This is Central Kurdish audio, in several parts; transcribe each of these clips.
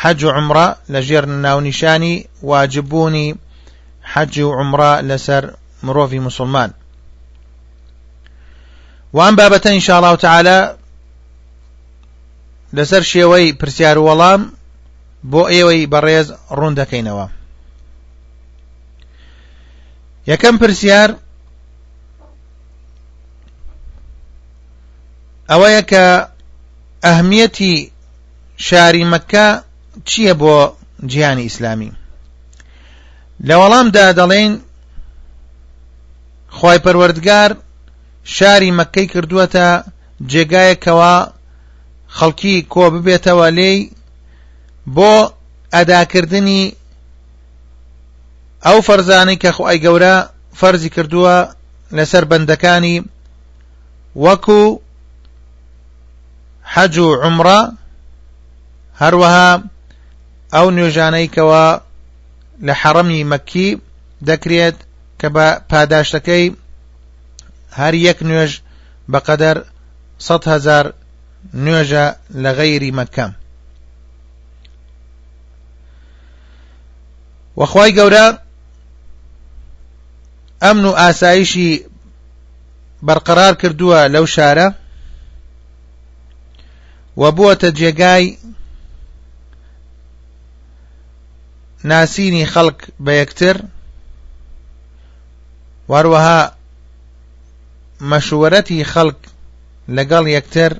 حەج و عمرە لە ژێر ناونیشانی واجبوونی حەج و عمرە لەسەر مرۆڤی مسلمان وان بابەتە ئینشاءڵ و تعاالە لەسەر شێوەی پرسیار و وەڵام بۆ ئێوەی بەڕێز ڕوون دەکەینەوە یەکەم پرسیار ئەوەیە کە ئەهمیەتی شاری مەکە چییە بۆ جیهانی ئیسلامی لە وەڵامدا دەڵێن خی پەروەردگار شاری مەکەی کردووەتە جێگایەکەوە خەڵکی کۆ ببێتەوە لێی بۆ ئەداکردنی ئەو فەرزانەی کە خۆی گەورە فەرزی کردووە لەسەر بەندەکانی وەکو حەج و عمرە هەروەها ئەو نوێژانەی کەوا لە حەڕەمی مەکی دەکرێت کە بە پاداشتەکەی هەر یەک نوێژ بەقەدەر سەد هزار نوێژە لە غەیری مەکە وەخوای گەورە ئەمن و ئاسایشی بەرقەرار کردووە لەو شارە و بووەتە جێگای ناسینی خەڵک بە یەکتر واروەها مەشورەتی خەڵک لەگەڵ یەکتر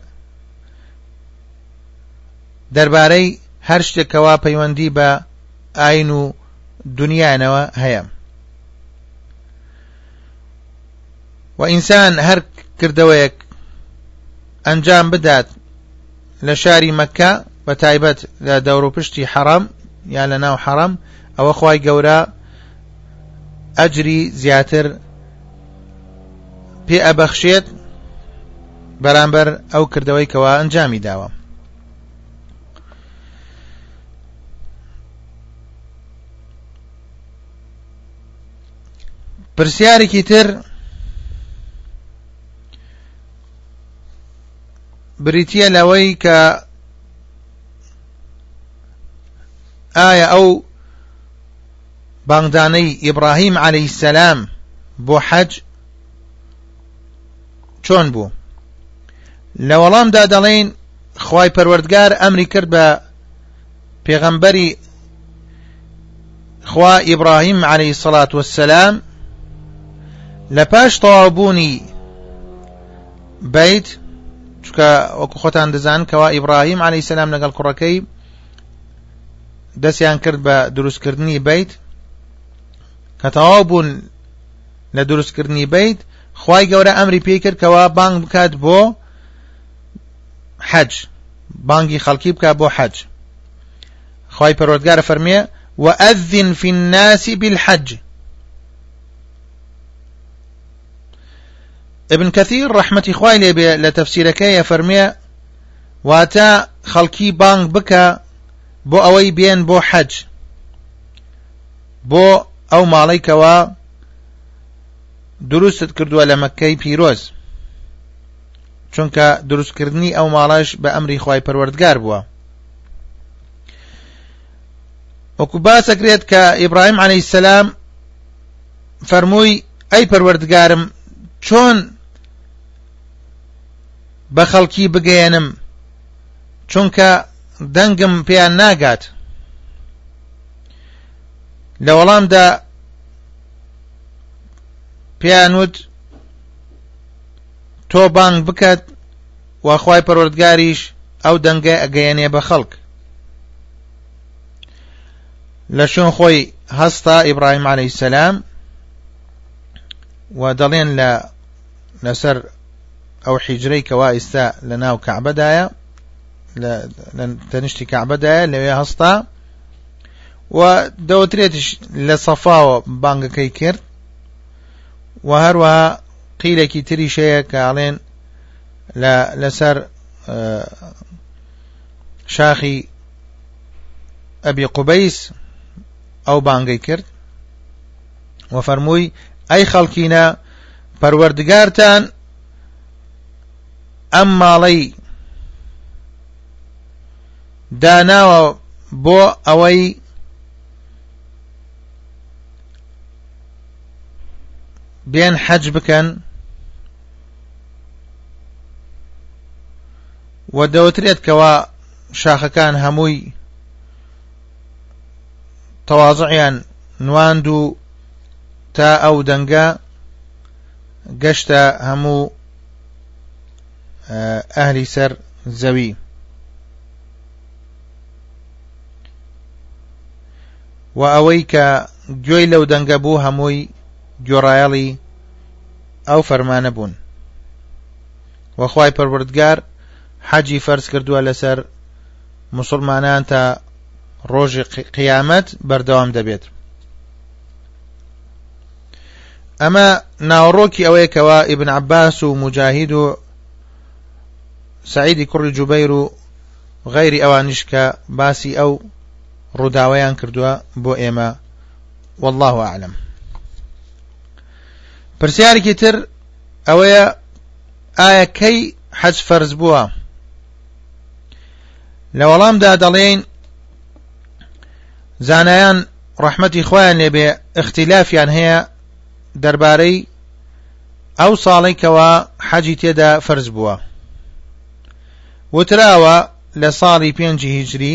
دەربارەی هەر شتێکەوە پەیوەندی بە ئاین و دنیاەوە هەیە و ئینسان هەر کردەوەیەک ئەنجام بدات لە شاری مەکە بە تایبەت لە دەوروپشتی حەڕام یا لە ناو حەڕام ئەوە خی گەورە ئەجری زیاتر پێ ئەبەخشێت بەرامبەر ئەو کردەوەی کەوا ئەنجامی داوە پرسیارێکی تر بریتە لەوەی کە ئایا ئەو بانگدانەی ئیبراهیم عليه السلام بۆ حەج چۆن بوو لە وەڵامدا دەڵێن خی پەروەردگار ئەمری کرد بە پێغەمبەری خوا ئیبراهیم عليه سەڵات وسلام لە پاش تەواوبوونی بیت چکە وەکو خۆتان دەزان کەوا ئیبراهیم عليه سلام لەگەڵ کوڕەکەی دەستیان کرد بە دروستکردنی بیت کە تەواو بوون لە دروستکردنی بیت خی گەورە ئەمری پێی کرد کەوا بانگ بکات بۆ حەج بانگی خەڵکی بکە بۆ حەج خی پەرۆتگارە فەرمێ وەئەزین فی الناسی بالحەج ابن کەثیر ڕەحمەتی خوای لێبێ لە تەفسیرەکەیە فەرمێ واتە خەڵکی بانگ بکە بۆ ئەوەی بێن بۆ حەج بۆ ئەو ماڵێکەوە دروستت کردووە لە مەکەی پیرۆز چونکە دروستکردنی ئەو ماڵەش بە ئەمری خی پەروەردگار بووە وەکو باسەکرێت کە ئیبراهیم عەلی سەسلام فەرمووی ئەی پەروەردگارم چۆن بە خەڵکی بگەێنم چونکە دەنگم پێیان ناگات لە وەڵامدا پێیان وت تۆ بانگ بکەت واخوای پەروەردگاریش ئەو دەنگە ئەگەیەنێ بە خەڵک لە شوێن خۆی هەستا ئیبراهیم عليه سلام و دەڵێن لە لەسەر ئەو حیجرەی کەوا ئیستا لە ناو کەعبەدایە لە تەنیشتی کەعبەدایە لەوێ هەستا و دەوترێتش لە سەفاوە بانگەکەی کرد و هەروەها قیلێکی تریش هەیە کە ئەڵێن لەسەر شاخی ئەبی قوبەیس ئەو بانگەی کرد و فەرمووی ئەی خەڵکینە پەروەردگارتان ئەم ماڵەی داناوە بۆ ئەوەی بێن حەج بکەن و دەوترێت کەوا شاخەکان هەمووی تەواازعیان نواند و تا ئەو دەنگە گەشتە هەموو ئەهلی سەر زەوی و ئەوەی کە گوێی لەو دەنگە بوو هەمووی گۆڕایەڵی ئەو فەرمانە بوون وەخوای پەروردگار حەجی فەرز کردووە لەسەر مسلمانان تا ڕۆژی قیامەت بەردەوام دەبێت ئەمە ناوەڕۆکی ئەوەیە کەوا ئیبن عباس و مجاهید و سعیدی کوڕی جوبەیر و غەیری ئەوانیش کە باسی ئەو ڕووداویان کردووە بۆ ئێمە والله ئەعلم پرسیارێکی تر ئەوەیە ئایا کەی حەج فەرز بووە لە وەڵامدا دەڵێین زانایان ڕەحمەتی خۆیان لێبێ اختلافیان هەیە دەربارەی ئەو ساڵی کەوا حەجی تێدا فەرز بووە وتراوە لە ساڵی پێنجی هیجری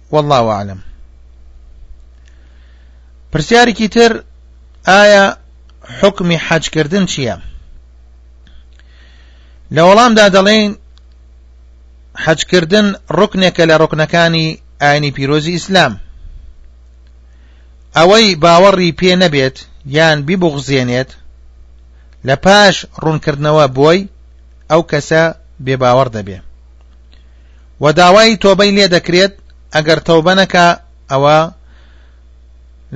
واللە اعلم پرسیارێکی تر ئایا حکمی حەجکردن چییە لە وەڵامدا دەڵێن حەجکردن ڕکنێکە لە ڕکنەکانی ئاینی پیرۆزی ئیسلام ئەوەی باوەڕی پێ نەبێت یان بیبغزێنێت لە پاش ڕوونکردنەوە بۆی ئەو کەسە بێباوەڕ دەبێت و داوای تۆبەی لێ دەکرێت ئەگەر تەوبە نەکا ئەوە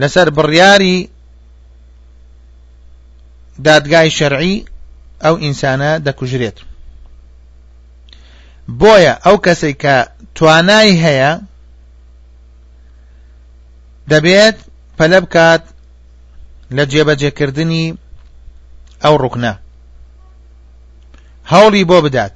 لەسەر بڕیاری دادگای شەرعی ئەو ئینسانە دەکوژرێت بۆیە ئەو کەسێک کە توانای هەیە دەبێت پەلە بکات لە جێبەجێکردنی ئەو ڕوکنە هەوڵی بۆ بدات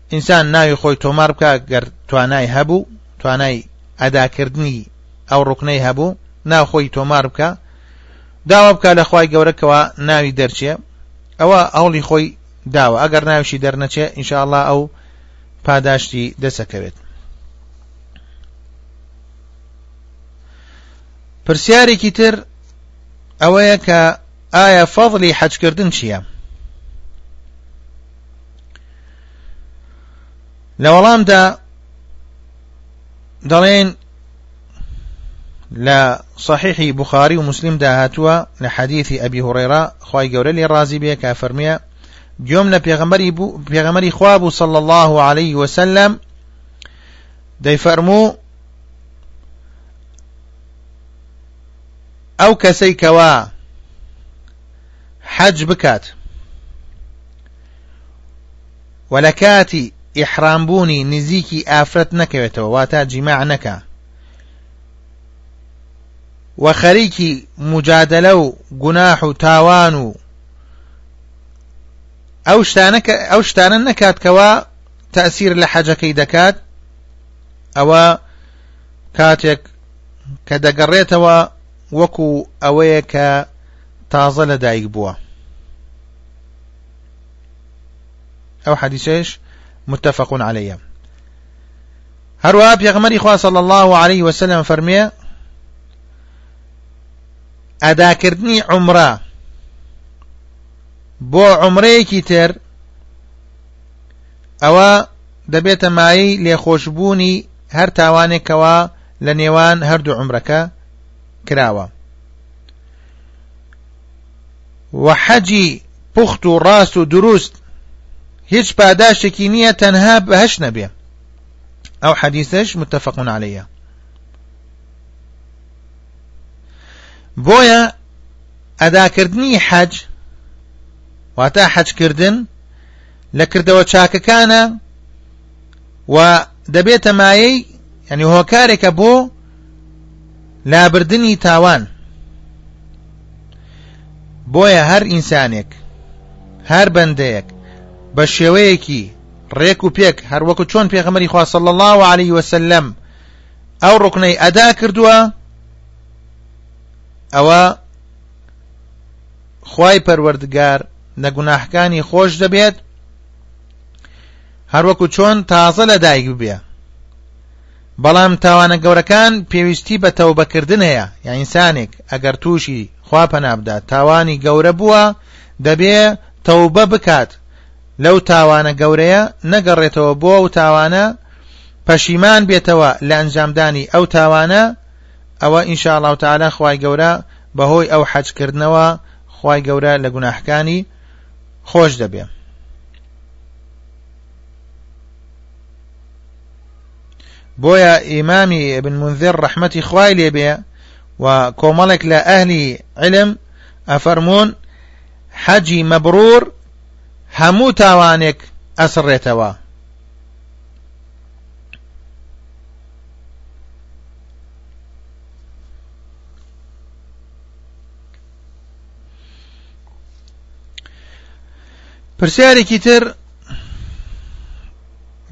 ئینسان ناوی خۆی تۆمار بکە گەر توانای هەبوو توانای ئەداکردنی ئەو ڕوکنەی هەبوو ناو خۆی تۆمار بکە داوا بکە لە خی گەورەکەەوە ناوی دەرچێ ئەوە ئەوڵی خۆی داوە ئەگەر ناویشی دەرنەچێ ئینشاءله ئەو پاداشتی دەسەکەوێت پرسیارێکی تر ئەوەیە کە ئایا فەضلی حەجکردن چییە؟ لە وەڵامدا دەڵێن لە صحیحی بخاری و مسلمدا هاتووە لە حەدیثی ئەبی هوڕێرا خی گەورە لێ ڕازی بێ کا فەرمیە گوێم لە پێغەمەری بوو پێغەمەری خوا بوو صل الله عليه وسلم دەیفەرموو ئەو کەسەی کەوا حەج بکات و لە کاتی ئیحرام بوونی نزیکی ئافرەت نەکەوێتەوە واتا جیماع نەکە و خەریکی مجادلە و گوناح و تاوان و ئەو شتانە ئەو شتانە نەکات کەوا تەسیر لە حەجەکەی دەکات ئەوە کاتێک کە دەگەڕێتەوە وەکو ئەوەیە کە تازە لەدایک بووە ئەو حەدیسەیش متفق علیە هەروە پێغمەری خوا صلی الله عليه وسلم فەرمێ ئەداکردنی عمرە بۆ عمرەیەکی تر ئەوە دەبێتە مایی لێخۆشببوونی هەر تاوانێکەوە لە نێوان هەردوو عمرەکە کراوە و حەجی پوخت و ڕاست و دروست هیچ پاداشتێکی نییە تەنها بەهش نەبێ ئەو حەدیثش متفقون عليە بۆیە ئەداکردنی حەج واتە حەجکردن لە کردەوە چاکەکانە و دەبێتە مایەی یعنی هۆکارێکە بۆ لابردنی تاوان بۆیە هەر ئینسانێک هەر بەندەیەک بە شێوەیەکی ڕێک و پێک هەروەکو چۆن پێغەمەری خوا صلی الله عليه وسلم ئەو ڕکنەی ئەدا کردووە ئەوە خوای پەروەردگار نەگوناحکانی خۆش دەبێت هەروەکو چۆن تازە لە دایک ببێ بەڵام تاوانە گەورەکان پێویستی بە تەوبەکردن هەیە یا ئینسانێک ئەگەر تووشی خوا پەنابدا تاوانی گەورە بووە دەبێ تەوبە بکات لەو تاوانە گەورەیە نەگەڕێتەوە بۆ ئەو تاوانە پەشیمان بێتەوە لە ئەنجامدانی ئەو تاوانە ئەوە ئینشاءڵ تاالە خی گەورە بەهۆی ئەو حەجکردنەوە خی گەورە لە گوناحەکانی خۆش دەبێ بۆیە ئیمامی ابن منذر ڕەحمەتی خوای لێبێ و کۆمەڵێک لە ئەهلی علم ئەفەرمونون حەجی مەبرور هەموو تاوانێک ئەسڕێتەوە پرسیارێکی تر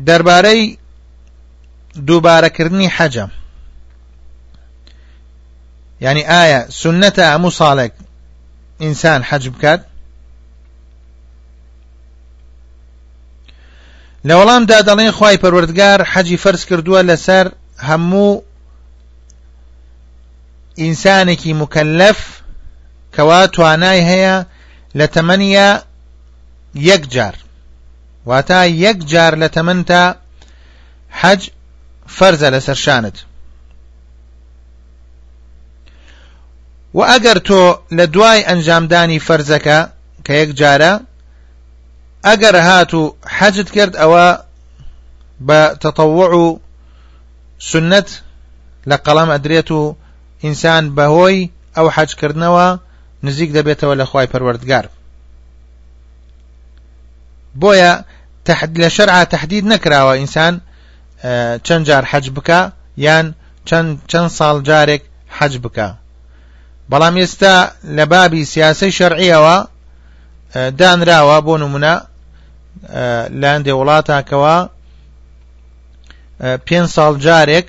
دەربارەی دووبارەکردنی حەجە یعنی ئایا سنەتە هەموو ساڵێک ئینسان حەج بکات لە وەڵامدا دەڵێن خی پەروەردگار حەجی فەرز کردووە لەسەر هەموو ئینسانێکی مکەلەف کەوا توانای هەیە لە تەمەنیە یەک جار واتا یەک جار لە تەمەنتا حەج فەرزە لەسەر شانت و ئەگەر تۆ لە دوای ئەنجامدانی فەرزەکە کە یەک جارە ئەگەر هات و حەجت کرد ئەوە بە تەتەوع و سنت لە قەڵەم ئەدرێت و ئینسان بەهۆی ئەو حەجکردنەوە نزیک دەبێتەوە لە خی پەروەردگار بۆیە لە شەرعا تهدید نەکراوە ئینسان چەند جار حەج بکە یان چەند ساڵ جارێک حەج بکە بەڵام ئێستا لە بابی سیاسی شەرعیەوە دانراوە بۆ نمونە لە هەندێ وڵاتاکەوە پێ ساڵ جارێک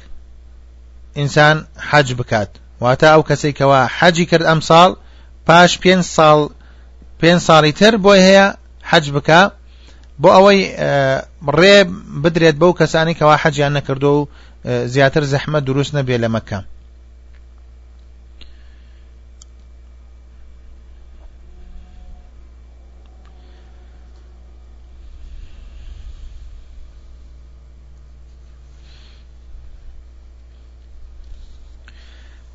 ئینسان حەج بکات واتە ئەو کەسێکەوە حەجی کرد ئەم ساڵ پاش پێ ساڵ پێنج ساڵی تر بۆی هەیە حەج بکە بۆ ئەوەی ڕێ بدرێت بەو کەسانی کەوا حەجیان نەکردو و زیاتر زەحمە دروست نەبێ لە مەکە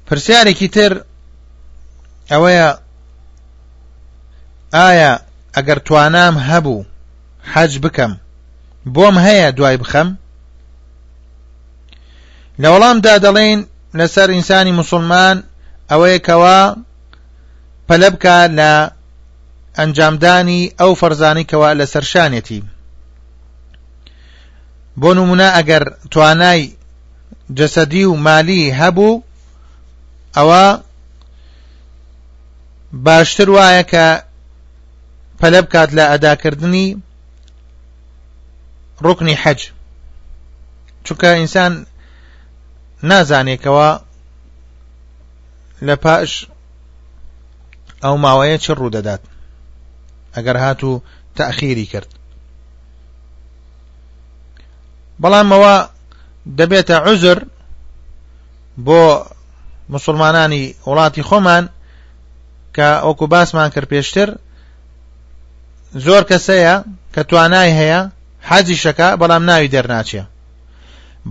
پرسیارێکی تر ئەوەیە ئایا ئەگەر توانام هەبوو حەج بکەم بۆم هەیە دوای بخەم لە وەڵامدا دەڵێن لەسەر ئینسانی مسلمان ئەوەیە کەوا پەلە بکە لە ئەنجامدانی ئەو فەرزانی کەوا لە سەرشانێتی بۆ نمونە ئەگەر توانای جەسەدی و مالی هەبوو ئەوە باشتر وایە کە پەلە بکات لە ئەداکردنی ڕکنی حەج چونکە ئینسان نازانێکەوە لە پاش ئەو ماوەیە چ ڕوو دەدات ئەگەر هاتوو تاخیری کرد بەڵامەوە دەبێتە عزر بۆ مسلمانانی وڵاتی خۆمان کە ئەوکو باسمان کرد پێشتر زۆر کەسەیە کە توانای هەیە حەجی شەکە بەڵام ناوی دەرناچێ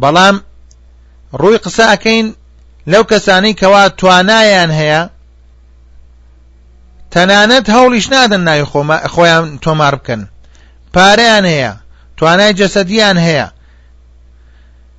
بەڵام ڕووی قسە ئەەکەین لەو کەسانی کەوا توانایان هەیە تەنانەت هەوڵیش نادەن ناوی خۆیان تۆمار بکەن پارەیان هەیە توانای جەسەدیان هەیە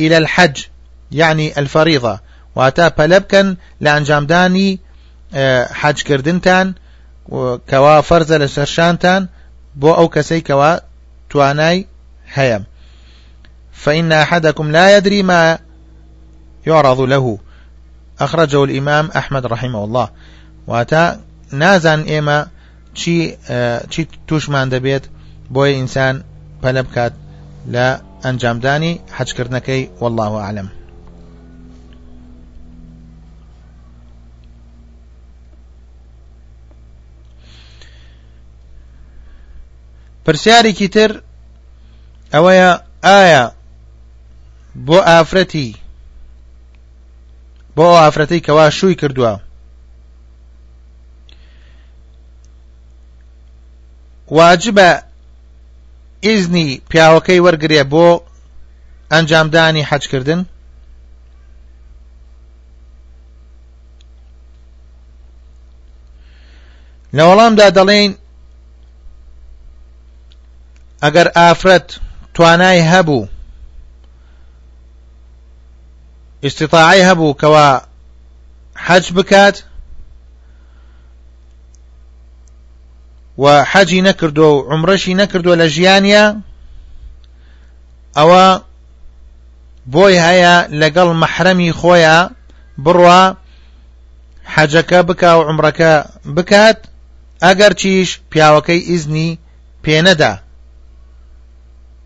إلى الحج يعني الفريضة واتا بلبكن لان جامداني حج كردنتان كوا فرز لسرشانتان بو أو كسي كوا تواناي هيم فإن أحدكم لا يدري ما يعرض له أخرجه الإمام أحمد رحمه الله واتا نازن إما چی چی توشمان دەبێت بۆیە ئینسان پەلە بکات لە ئەنجامدانی حەجکردنەکەی والله عالم پرسیارێکی تر ئەوەیە ئایا بۆ ئافرەتی بۆ ئافرەتی کەوا شووی کردووە واجبە ئیزنی پیاوەکەی وەرگێ بۆ ئەنجامدانی حەجکردن لە وەڵامدا دەڵێن ئەگەر ئافرەت توانای هەبوو ئیستیتاعی هەبوو کەوا حەج بکات و حەجی نەکردو و عمرەشی نەکردووە لە ژیانە ئەوە بۆی هەیە لەگەڵ مەحرەمی خۆیە بڕە حەجەکە بکە و عمرەکە بکات ئەگەر چیش پیاوەکەی ئیزنی پێنەدا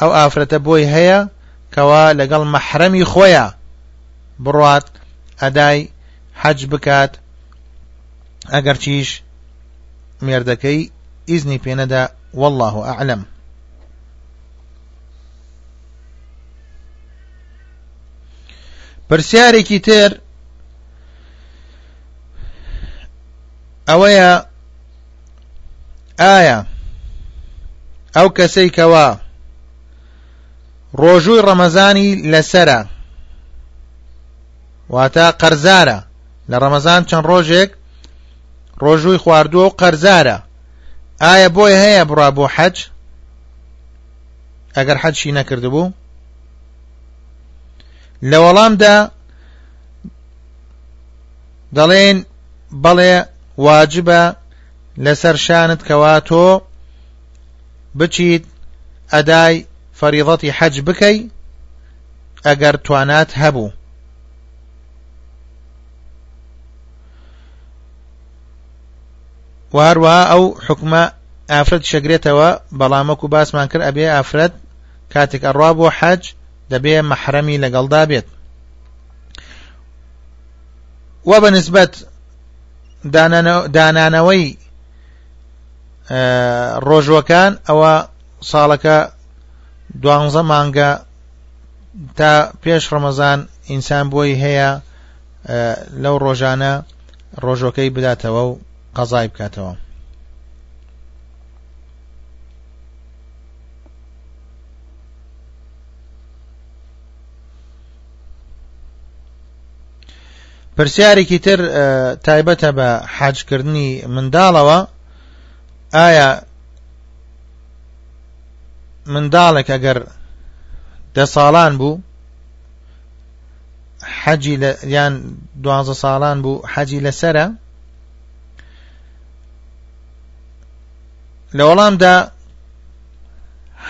ئەو ئافرەتە بۆی هەیە کەوا لەگەڵ مەحرەمی خۆیە بڕوات ئەدای حەج بکات ئەگەرچیش مێردەکەی ئیزنی پێنەدا والله ئەعلم پرسیارێکی تر ئەوەیە ئایا ئەو کەسەی کەوا ڕۆژووی ڕەمەزانی لەسرە واتە قەرزارە لە ڕەمەزان چەند ڕۆژێک ڕۆژووی خواردووە و قەرزارە ئایا بۆی هەیە بڕا بۆ حەج ئەگەر حەجی نەکردبوو لە وەڵامدا دەڵێن بەڵێ واجبە لەسەر شانت کەوا تۆ بچیت ئەدای فەریضەتی حەج بکەی ئەگەر توانات هەبوو و هەروەها ئەو حکومە ئافرەت شەگرێتەوە بەڵامەکو باسمان کرد ئەبێ ئافرەت کاتێک ئەڕوا بۆ حەج دەبێ مەحرەمی لەگەڵدا بێت و بە نسبەت دانانەوەی ڕۆژوەکان ئەوە ساڵەکە دوانزە مانگە تا پێش ڕەمەزان ئینسان بۆی هەیە لەو ڕۆژانە ڕۆژەکەی بداتەوە و قەزای بکاتەوە پرسیارێکی تر تایبەتە بە حاجکردنی منداڵەوە ئایا منداڵێک ئەگەر دە ساڵان بوو حەجی لە یان دوازە ساڵان بوو حەجی لەسرە لە وەڵامدا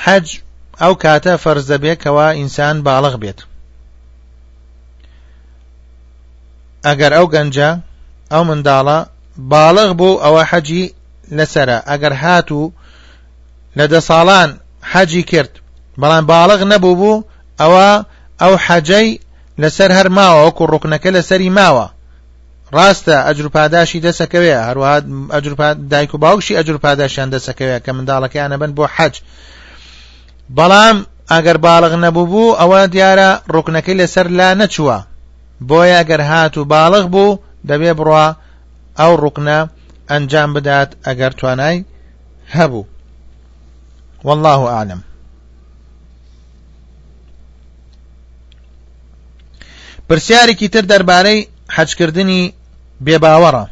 حەج ئەو کاتە فەرز دەبێت کەوا ئینسان باڵغ بێت ئەگەر ئەو گەنجە ئەو منداڵە باڵغ بوو ئەوە حەجی لەسرە ئەگەر هات و لە دە ساڵان حەجی کرد بەڵام باڵغ نەبوو بوو ئەوە ئەو حەجەی لەسەر هەر ماوە وەکو ڕوکنەکە لەسەری ماوە ڕاستە ئەجر و پاداشی دەسەکەوێ هەروەها ئەجر دایک و باوکشی ئەجر پاداشیان دەسەکەوێت کە منداڵەکەیان نەبن بۆ حەج بەڵام ئەگەر باڵغ نەبوو بوو ئەوە دیارە ڕوکنەکەی لەسەر لا نەچووە بۆیە گەر هات و باڵغ بوو دەبێ بڕە ئەو ڕوکنە ئەنجام بدات ئەگەر توانای هەبوو والله أعلم پرسیارێکی تر دەربارەی حەجکردنی بێباوەڕە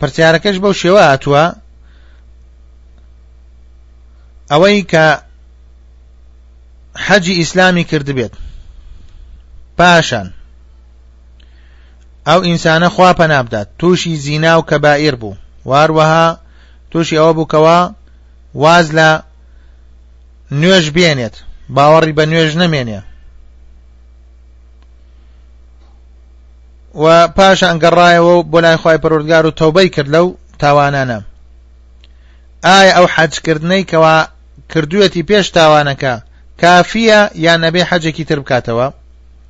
پرسیارەکەش بەو شێوە هاتووە ئەوەی کە حەجی ئیسلامی کردبێت پاشان ئەو ئینسانە خوا پەنابدات تووشی زینا و کەبائیر بوو واروەها تووشی ئەوە بووکەوە واز لە نوێژ بێنێت باوەڕی بە نوێژ نەمێنێ و پاشە ئەنگەڕایەوە بۆ لای خی پەرۆردگار و تەوبەی کرد لەو تاوانانە ئایا ئەو حەجکردنەی کەوا کردوەتی پێش تاوانەکە کافیە یان نەبێ حەجێکی تر بکاتەوە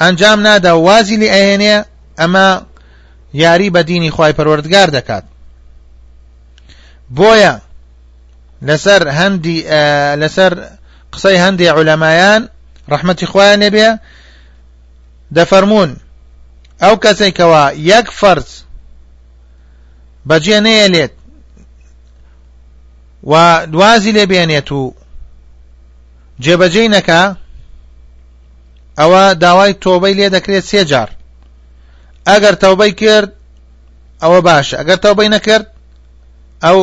ئەنجام نادا و وازی لێ ئەهێنێ ئەمە یاری بە دینی خی پەروەردگار دەکات بۆیە لەسەر هەندی لەسەر قسەی هەندێ عولەمایان ڕحمەتی خۆیان نەبێ دەفەرمونون ئەو کەسێکەوە یەک فەرز بەجێ نەیەلێت و دوازی لێ بێنێت و جێبەجێی نەکە ئەوە داوای تۆبەی لێ دەکرێت سێ جار ئەگەر تەوبەی کرد ئەوە باشە ئەگەر تەوبەی نەکرد ئەو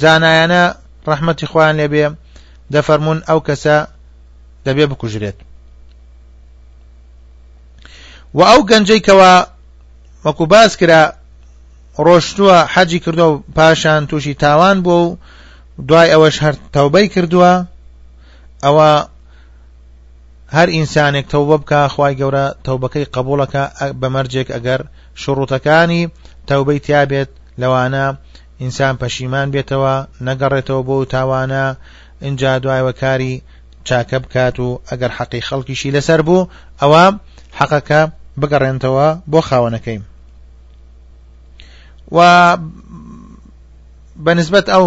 زانایانە ڕەحمەتی خۆیان لێبێ دەفەرمونون ئەو کەسە دەبێ بکوژرێت و ئەو گەنجەی کەوا وەکو باس کرا ڕۆشتووە حەجی کردو پاشان تووشی تاوان بوو و دوای ئەوەش هەر تەوبەی کردووە ئەوە هەر ئینسانێک تەوبە بکە خوای گەورە تەوبەکەی قبولەکە بە مەرجێک ئەگەر شڕوتەکانی تەوبەی تیابێت لەوانە ئینسان پەشیمان بێتەوە نەگەڕێتەوە بۆ تاوانە ئینجا دوایوە کاری چاکە بکات و ئەگەر حەقی خەڵکیشی لەسەر بوو ئەوە حەقەکە بگەڕێنتەوە بۆ خاوەنەکەی و بەنسبەت ئەو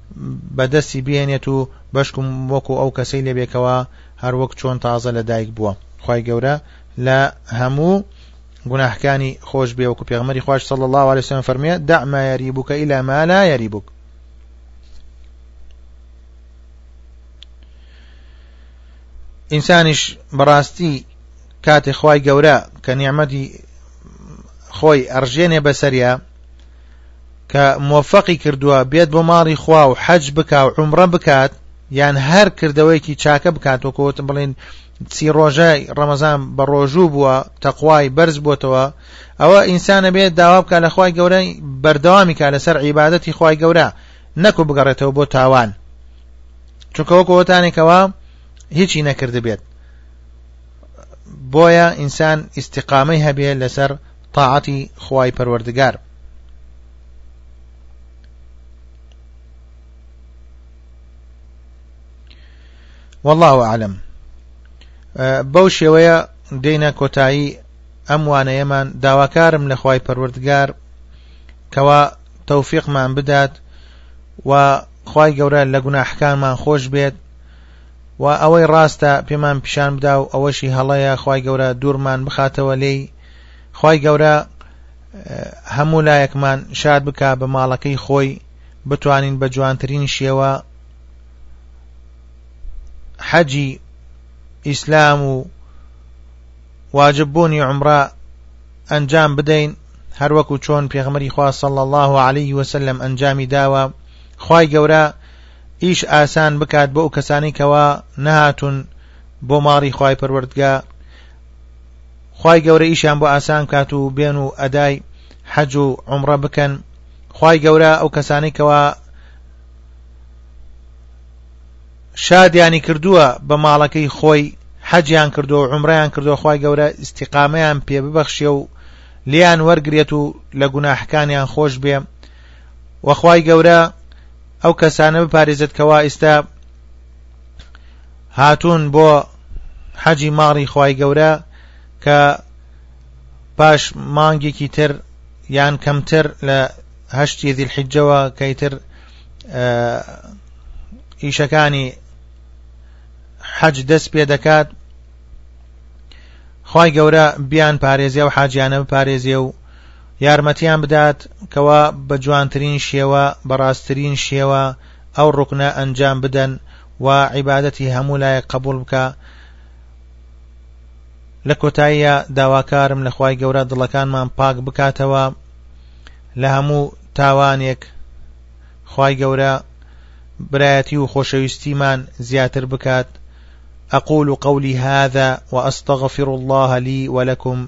بەدەستی بهێنێت و بەشکم وەکو ئەو کەسەی لەبێکەوە هەروەک چۆن تازە لە دایک بووە خی گەورە لە هەموو گوناهکانی خۆش بێ وەکو پێغمەری خوش صلی الله عليه وسلم فەرمێ دەما یاریبووکە ئیلا مالا یاریبووک ئینسانیش بەڕاستی کاتێ خی گەورە کە نیعممەدی خۆی ئەڕژێنێ بەسەریا کە مۆفەقی کردووە بێت بۆ ماڵی خوا و حەج بکا و عمرە بکات یان هەر کردەوەیەکی چاکە بکات وەکوت بڵین چی ڕۆژە ڕەمەزان بە ڕۆژوو بووە تەخوای بەرز بووتەوە ئەوە ئینسانە بێت داوا بکە لە خخوای گەورە بەردەوامی کا لەسەر عیباەتی خخوای گەورە نەکو بگەڕێتەوە بۆ تاوان چونکەوەکەوەتانێکەوە هیچی نەکرد بێت بۆیە ئینسان ئیسیقامەی هەبێ لەسەر تاعەتی خوای پەروەردگار والله عالم بەو شێوەیە دێنە کۆتایی ئەم وانەیەمان داواکارم لە خوای پەروەردگار کەوا تەوفیقمان بدات و خی گەورە لە گوناحکانمان خۆش بێت و ئەوەی ڕاستە پێمان پیشان بدا و ئەوەشی هەڵەیە خی گەورە دوورمان بخاتەوە لێی خی گەورە هەموو لایەکمان شاد بکە بە ماڵەکەی خۆی بتوانین بە جوانترین شێوە حەجی ئیسلام و واجببوونی عمرە ئەنجام بدەین هەروەکو چۆن پێغمەری خوا صلى الله عليه وسلم ئەنجامی داوە خی گەورە ئیش ئاسان بکات بۆ ئەو کەسانی کەوا نەهاتون بۆ ماڵی خی پەروەردگە خی گەورە ئیشیان بۆ ئاسان کات و بێن و ئەدای حەج و عمڕە بکەن خی گەورە ئەو کەسانی کەوا شادیانی کردووە بە ماڵەکەی خۆی حەجیان کردو و عمریان کردو خی گەورە ئیسیقامیان پێ ببەخشیە و لیان وەرگێت و لە گوناحەکانیان خۆش بێ وەخوای گەورە ئەو کەسانە بپارێزت کەوا ئیستا هاتوون بۆ حەجی ماڵی خوای گەورە کە پاش مانگێکی تر یان کەمتر لە هەشتی ذی الحجەوە کەیتر ئیشەکانی حەج دەست پێ دەکات خی گەورە بیان پارێزیە و حاجیانە بپارێزیێ و یارمەتیان بدات کەوا بە جوانترین شێوە بە ڕاستترین شێوە ئەو ڕوکنە ئەنجام بدەن و عیبادەتی هەموو لایەک قبول بکە لە کۆتاییە داواکارم لە خوای گەورە دڵەکانمان پاک بکاتەوە لە هەموو تاوانێک خوای گەورە برایەتی و خۆشەویستیمان زیاتر بکات أقول قولي هذا وأستغفر الله لي ولكم